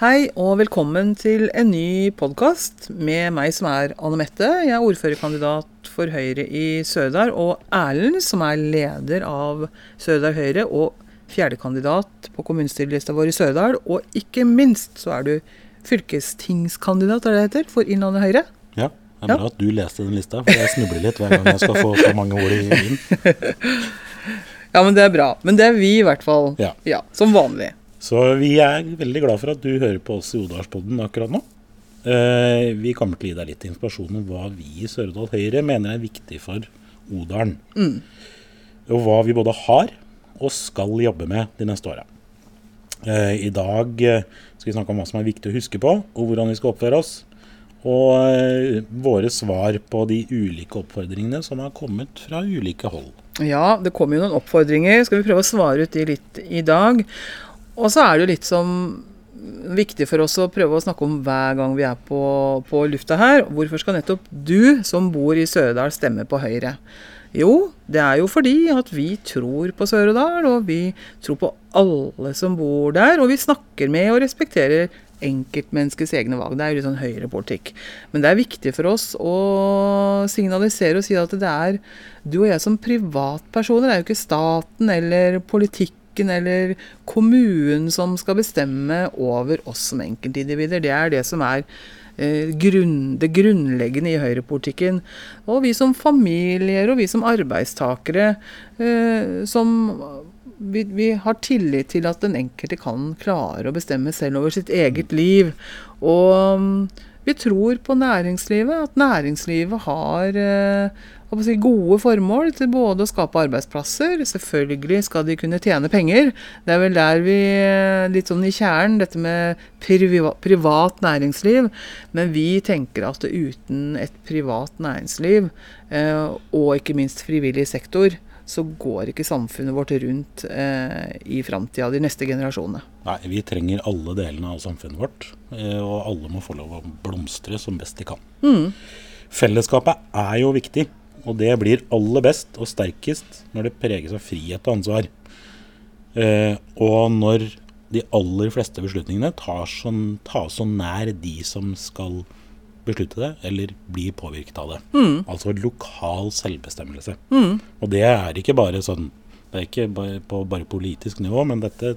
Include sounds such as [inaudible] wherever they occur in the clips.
Hei og velkommen til en ny podkast med meg som er Anne Mette. Jeg er ordførerkandidat for Høyre i Sørdal, og Erlend som er leder av Sørdal Høyre og fjerdekandidat på kommunestyrelista vår i Sørdal. Og ikke minst så er du fylkestingskandidat, er det heter, for Innlandet Høyre. Ja, det er bra ja. at du leste den lista, for jeg snubler litt hver gang jeg skal få så mange ord inn. [laughs] ja, men det er bra. Men det er vi i hvert fall. Ja. ja som vanlig. Så vi er veldig glad for at du hører på oss i Odalspodden akkurat nå. Eh, vi kommer til å gi deg litt informasjon om hva vi i Sørdal Høyre mener er viktig for Odalen. Mm. Og hva vi både har og skal jobbe med de neste åra. Eh, I dag eh, skal vi snakke om hva som er viktig å huske på, og hvordan vi skal oppføre oss. Og våre svar på de ulike oppfordringene som har kommet fra ulike hold. Ja, det kommer jo noen oppfordringer. Skal vi prøve å svare ut de litt i dag. Og så er det jo litt som viktig for oss å prøve å snakke om hver gang vi er på, på lufta her. Hvorfor skal nettopp du som bor i Søredal stemme på Høyre? Jo, det er jo fordi at vi tror på Søredal, og vi tror på alle som bor der. Og vi snakker med og respekterer enkeltmenneskets egne valg. Det er jo litt sånn høyrepolitikk. Men det er viktig for oss å signalisere og si at det er du og jeg som privatpersoner. Det er jo ikke staten eller politikk politikken eller kommunen som skal bestemme over oss som enkeltindivider. Det er det som er eh, grunn, det grunnleggende i høyrepolitikken. Og vi som familier og vi som arbeidstakere eh, som vi, vi, har tillit til at den enkelte kan klare å bestemme selv over sitt eget liv. Og vi tror på næringslivet, at næringslivet har eh, si, gode formål til både å skape arbeidsplasser. Selvfølgelig skal de kunne tjene penger. Det er vel der vi litt sånn i kjernen, dette med priva, privat næringsliv. Men vi tenker at uten et privat næringsliv, eh, og ikke minst frivillig sektor, så går ikke samfunnet vårt rundt eh, i framtida, de neste generasjonene. Nei, vi trenger alle delene av samfunnet vårt, eh, og alle må få lov å blomstre som best de kan. Mm. Fellesskapet er jo viktig. Og det blir aller best og sterkest når det preges av frihet og ansvar. Eh, og når de aller fleste beslutningene tas så, tas så nær de som skal beslutte det, eller bli påvirket av det. Mm. Altså lokal selvbestemmelse. Mm. Og det er ikke bare sånn Det er ikke bare på bare politisk nivå, men dette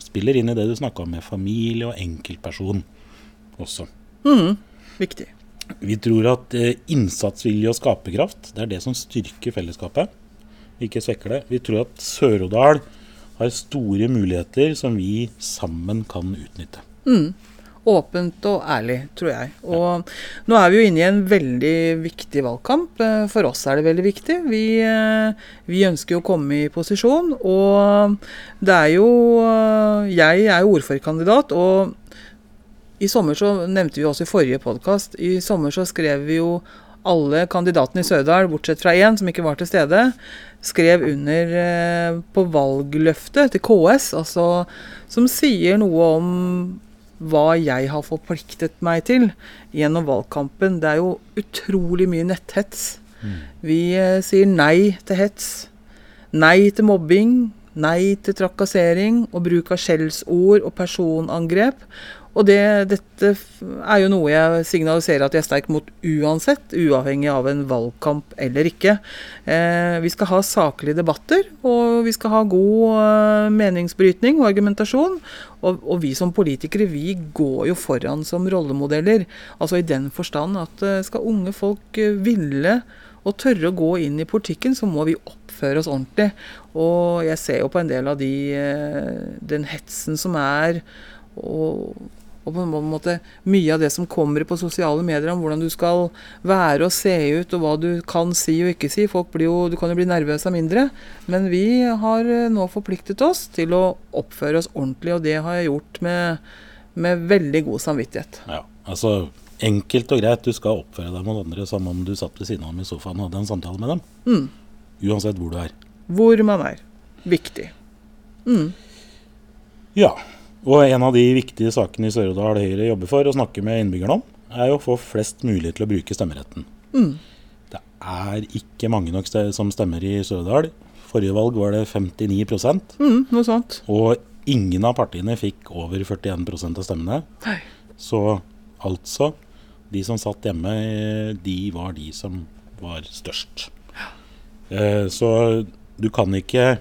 spiller inn i det du snakka om med familie og enkeltperson også. Mm. Viktig. Vi tror at eh, innsatsvilje og skaperkraft det er det som styrker fellesskapet, ikke svekker det. Vi tror at Sør-Odal har store muligheter som vi sammen kan utnytte. Mm. Åpent og ærlig, tror jeg. Og nå er vi jo inne i en veldig viktig valgkamp. Eh, for oss er det veldig viktig. Vi, eh, vi ønsker jo å komme i posisjon. Og det er jo Jeg er jo ordførerkandidat. og i sommer så nevnte vi også i forrige podkast, i sommer så skrev vi jo alle kandidatene i Sørdal, bortsett fra én som ikke var til stede, skrev under eh, på valgløftet til KS, altså som sier noe om hva jeg har forpliktet meg til gjennom valgkampen. Det er jo utrolig mye netthets. Mm. Vi eh, sier nei til hets. Nei til mobbing. Nei til trakassering og bruk av skjellsord og personangrep. Og det, dette er jo noe jeg signaliserer at jeg er sterk mot uansett, uavhengig av en valgkamp eller ikke. Eh, vi skal ha saklige debatter, og vi skal ha god eh, meningsbrytning og argumentasjon. Og, og, vi som politikere, vi går jo foran som rollemodeller. Altså i den forstand at eh, skal unge folk eh, ville og tørre å gå inn i politikken, så må vi oppføre oss ordentlig. Og jeg ser jo på en del av de, den hetsen som er. og og på en måte mye av det som kommer på sosiale medier om hvordan du skal være og se ut, og hva du kan si og ikke si. Folk blir jo, Du kan jo bli nervøs av mindre. Men vi har eh, nå forpliktet oss til å oppføre oss ordentlig, og det har jeg gjort med, med veldig god samvittighet. Ja, altså Enkelt og greit, du skal oppføre deg mot andre som om du satt ved siden av dem i sofaen og hadde en samtale med dem. Mm. Uansett hvor du er. Hvor man er. Viktig. Mm. Ja. Og en av de viktige sakene i Sør-Odal Høyre jobber for å snakke med innbyggerne om, er å få flest mulig til å bruke stemmeretten. Mm. Det er ikke mange nok som stemmer i Sør-Odal. Forrige valg var det 59 mm, noe sånt. Og ingen av partiene fikk over 41% av stemmene. Nei. Så altså De som satt hjemme, eh, de var de som var størst. Eh, så du kan ikke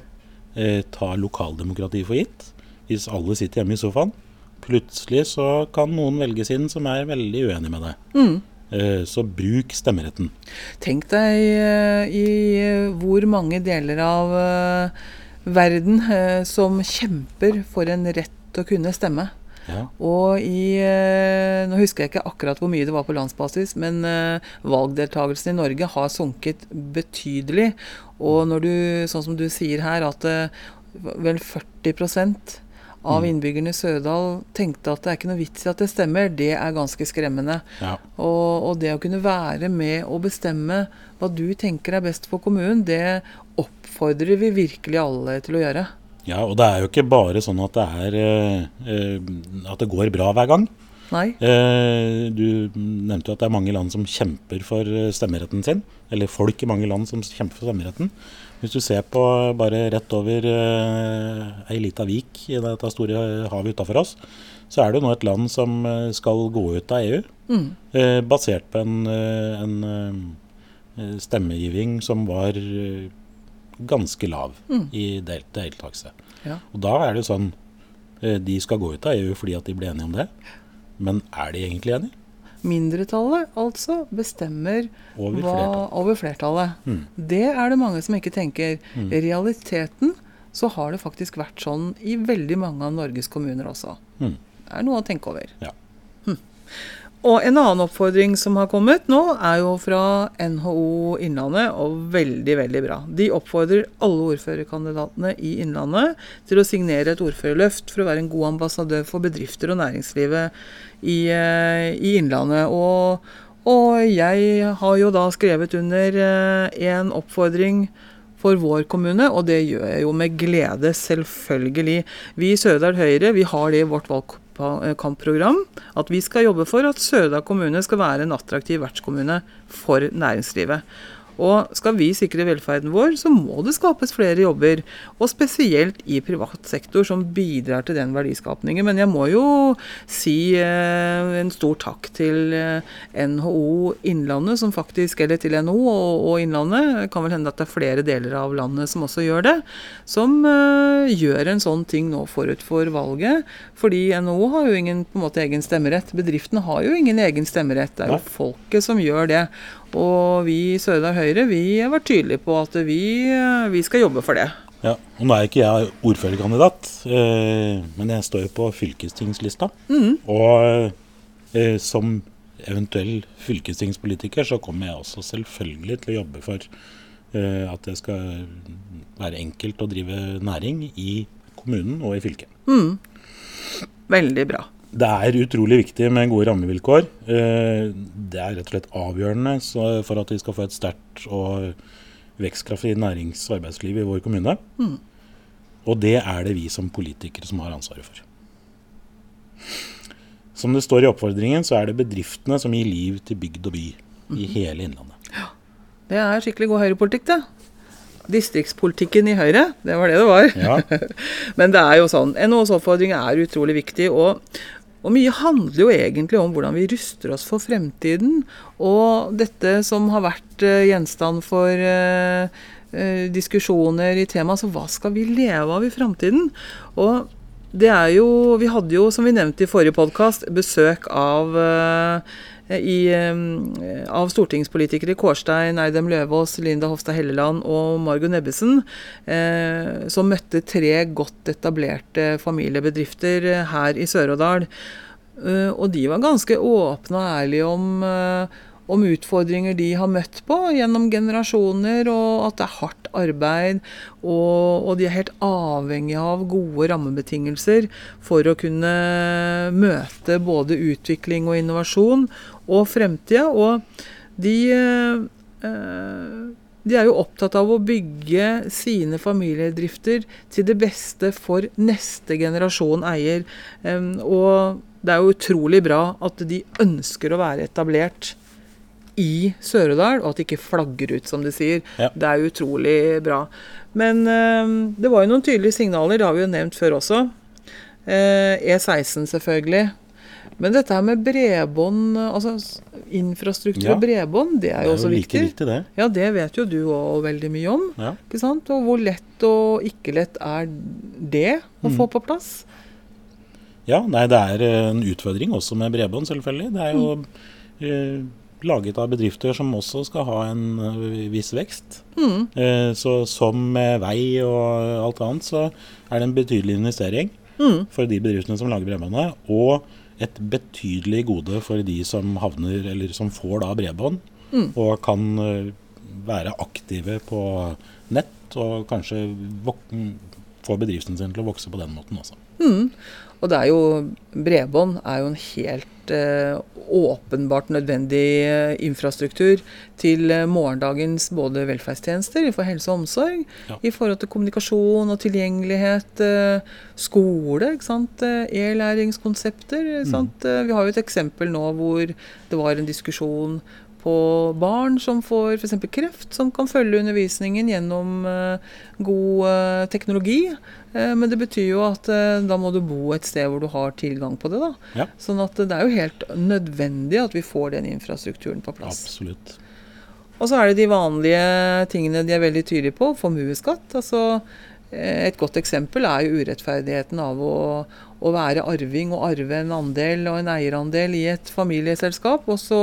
eh, ta lokaldemokrati for gitt hvis alle sitter hjemme i sofaen. Plutselig så kan noen velges inn som er veldig uenig med deg. Mm. Eh, så bruk stemmeretten. Tenk deg eh, i eh, hvor mange deler av verden som kjemper for en rett til å kunne stemme. Ja. Og i Nå husker jeg ikke akkurat hvor mye det var på landsbasis, men valgdeltakelsen i Norge har sunket betydelig. Og når du, sånn som du sier her, at vel 40 av Mm. innbyggerne i Sørdal tenkte at det er ikke noe vits i at det stemmer, det er ganske skremmende. Ja. Og, og det å kunne være med og bestemme hva du tenker er best for kommunen, det oppfordrer vi virkelig alle til å gjøre. ja, og det er jo ikke bare sånn at det er eh, eh, At det går bra hver gang. Nei? Eh, du nevnte jo at det er mange land som kjemper for eh, stemmeretten sin. Eller folk i mange land som kjemper for stemmeretten. Hvis du ser på bare rett over eh, ei lita vik i dette store havet utafor oss, så er det jo nå et land som eh, skal gå ut av EU. Mm. Eh, basert på en, eh, en eh, stemmegiving som var eh, ganske lav Mm. i del deltakelse. Ja. Og da er det jo sånn eh, De skal gå ut av EU fordi at de ble enige om det. Men er de egentlig enige? Mindretallet altså bestemmer Over hva, over flertallet. Mm. Det er det mange som ikke tenker. Mm. I realiteten så har det faktisk vært sånn i veldig mange av Norges kommuner også. Mm. Det er noe å tenke over. Ja. Og en annen oppfordring som har kommet nå, er jo fra NHO Innlandet, og veldig, veldig bra. De oppfordrer alle ordførerkandidatene i Innlandet til å signere et ordførerløft for å være en god ambassadør for bedrifter og næringslivet i, eh, i Innlandet. Og, og jeg har jo da skrevet under eh, en oppfordring for vår kommune, og det gjør jeg jo med glede, selvfølgelig. Vi i Sørdal Høyre vi har det i vårt valgkampprogram at vi skal jobbe for at Sørdal kommune skal være en attraktiv vertskommune for næringslivet. Og skal vi sikre velferden vår, så må det skapes flere jobber. Og spesielt i privat sektor, som bidrar til den verdiskapningen. Men jeg må jo si eh, en stor takk til eh, NHO Innlandet, som faktisk, eller til NHO og, og Innlandet, det kan vel hende at det er flere deler av landet som også gjør det, som eh, gjør en sånn ting nå forut for valget. Fordi NHO har jo ingen på en måte egen stemmerett. Bedriftene har jo ingen egen stemmerett. Det er jo folket som gjør det. Og vi i Sørdal Høyre vi vært tydelige på at vi, vi skal jobbe for det. Ja, og Nå er ikke jeg ordførerkandidat, eh, men jeg står jo på fylkestingslista. Mm. Og eh, som eventuell fylkestingspolitiker så kommer jeg også selvfølgelig til å jobbe for eh, at det skal være enkelt å drive næring i kommunen og i fylket. Mm. Veldig bra. Det er utrolig viktig med gode rammevilkår. Eh, Det er rett og slett avgjørende for at vi skal få et sterkt og vekstkraftig nærings- og arbeidsliv i vår kommune. Mm. Og det er det vi som politikere som har ansvaret for. Som det står i oppfordringen, så er det bedriftene som gir liv til bygd og by i hele Innlandet. Det er skikkelig god høyrepolitikk, det. Distriktspolitikken i Høyre, det var det det var. Ja, [laughs] Men det er jo sånn. NHOs oppfordring er utrolig viktig. Og, og mye handler jo egentlig om hvordan vi ruster oss for fremtiden. Og dette som har vært eh, gjenstand for eh, eh, diskusjoner i temaet, så hva skal vi leve av i fremtiden? Og det er jo Vi hadde jo, som vi nevnte i forrige podkast, besøk av eh, i, eh, av stortingspolitikere Kårstein Eidem Løvaas, Linda Hofstad Helleland og Margo Nebbesen, eh, som møtte tre godt etablerte familiebedrifter eh, her i Sør-Odal. Eh, og de var ganske åpne og ærlige om, eh, om utfordringer de har møtt på gjennom generasjoner, og at det er hardt arbeid. Og, og de er helt avhengige av gode rammebetingelser for å kunne møte både utvikling og innovasjon og fremtida. Og de eh, de er jo opptatt av å bygge sine familiedrifter til det beste for neste generasjon eier. Og det er jo utrolig bra at de ønsker å være etablert i Sør-Odal, og at de ikke flagger ut, som de sier. Ja. Det er utrolig bra. Men det var jo noen tydelige signaler, det har vi jo nevnt før også. Eh, E16 selvfølgelig. Men dette her med bredbånd, altså infrastruktur Ja. og bredbånd, det er jo også like viktig. viktig, det. Ja, det vet jo du òg veldig mye om. Ja. Ikke sant? Og hvor lett og ikke lett er det å Mm. få på plass? ja, nei, det er eh, en utfordring også med bredbånd, selvfølgelig. Det er jo eh, laget av bedrifter som også skal ha en eh, viss vekst. Mm. Eh, så som med vei og alt annet, så er det en betydelig investering Mm. for de bedriftene som lager bredbåndet, og et betydelig gode for de som havner, eller som får da bredbånd, Mm. og kan eh, være aktive på nett, og kanskje få bedriften sin til å vokse på den måten også. Mm. Og det er jo Bredbånd er jo en helt eh, åpenbart nødvendig eh, infrastruktur til eh, morgendagens både velferdstjenester for helse og omsorg, Ja. i forhold til kommunikasjon og tilgjengelighet, eh, skole, e-læringskonsepter. Eh, Vi har jo et eksempel nå hvor det var en diskusjon på barn som får f.eks. kreft, som kan følge undervisningen gjennom eh, god eh, teknologi. Eh, men det betyr jo at da må du bo et sted hvor du har tilgang på det. da. Ja. Sånn at det er jo helt nødvendig at vi får den infrastrukturen på plass. Absolutt. Og så er det de vanlige tingene de er veldig tydelige på. Formuesskatt. Altså, et godt eksempel er jo urettferdigheten av å, å være arving og arve en andel og en eierandel i et familieselskap. Og så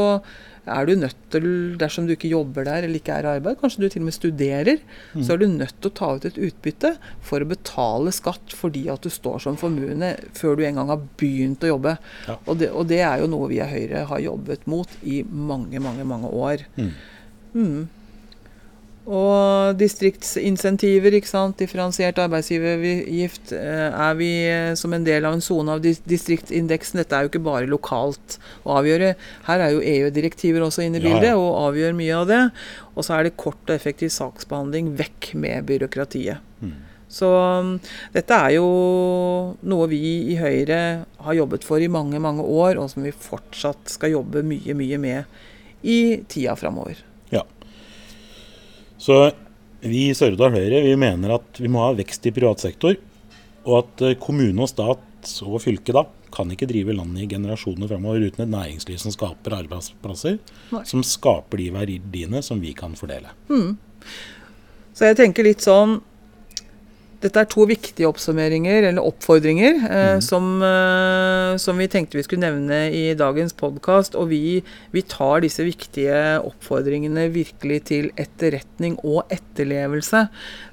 er du nødt til, dersom du ikke jobber der eller ikke er i arbeid, kanskje du til og med studerer, så er du nødt til å ta ut et utbytte for å betale skatt fordi at du står som formuende før du engang har begynt å jobbe. Ja. Og, det, og det er jo noe vi i Høyre har jobbet mot i mange, mange, mange år. Mm. Mm. Og distriktsinsentiver, ikke sant? differensiert arbeidsgivergift, eh, er vi eh, som en del av en sone av dis- distriktsindeksen. Dette er jo ikke bare lokalt å avgjøre. Her er jo EU-direktiver også inne i Ja, bildet ja. og avgjør mye av det. Og så er det kort og effektiv saksbehandling vekk med byråkratiet. Mm. Så um, dette er jo noe vi i Høyre har jobbet for i mange, mange år, og som vi fortsatt skal jobbe mye, mye med i tida framover. Så vi i Sør-Odal Høyre vi mener at vi må ha vekst i privat sektor, og at eh, kommune og stat og fylke da kan ikke drive landet i generasjoner framover uten et næringsliv som skaper arbeidsplasser, Nei. som skaper de verdiene som vi kan fordele. Så jeg tenker litt sånn Dette er to viktige oppsummeringer, eller oppfordringer, eh, som, eh, som vi tenkte vi skulle nevne i dagens podkast. Og vi, vi tar disse viktige oppfordringene virkelig til etterretning og etterlevelse.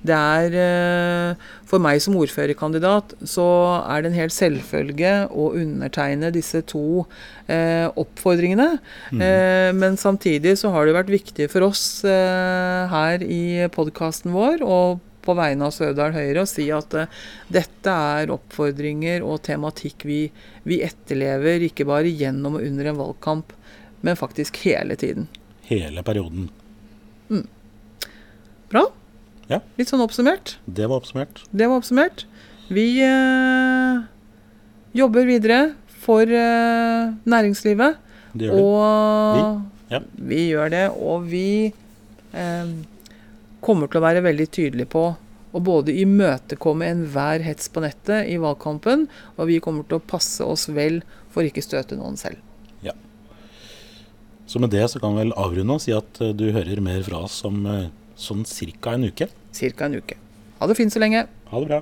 Det er eh, For meg som ordførerkandidat så er det en hel selvfølge å undertegne disse to eh, oppfordringene. Eh, men samtidig så har det vært viktig for oss eh, her i podkasten vår og på vegne av Sørdal Høyre og si at uh, dette er oppfordringer og tematikk vi, vi etterlever, ikke bare gjennom og under en valgkamp, men faktisk hele tiden. Hele perioden. Bra? Ja. Litt sånn oppsummert. Det var oppsummert. Det var oppsummert. Vi uh, jobber videre for eh, næringslivet. Det gjør og Og Ja. vi gjør det. Og vi eh, kommer til å være veldig tydelig på å både imøtekomme enhver hets på nettet i valgkampen, og vi kommer til å passe oss vel for ikke støte noen selv. Så med det så kan vi vel avrunde og si at eh, du hører mer fra oss om eh, sånn cirka en uke. Cirka en uke. Ha det fint så lenge. Ha det bra.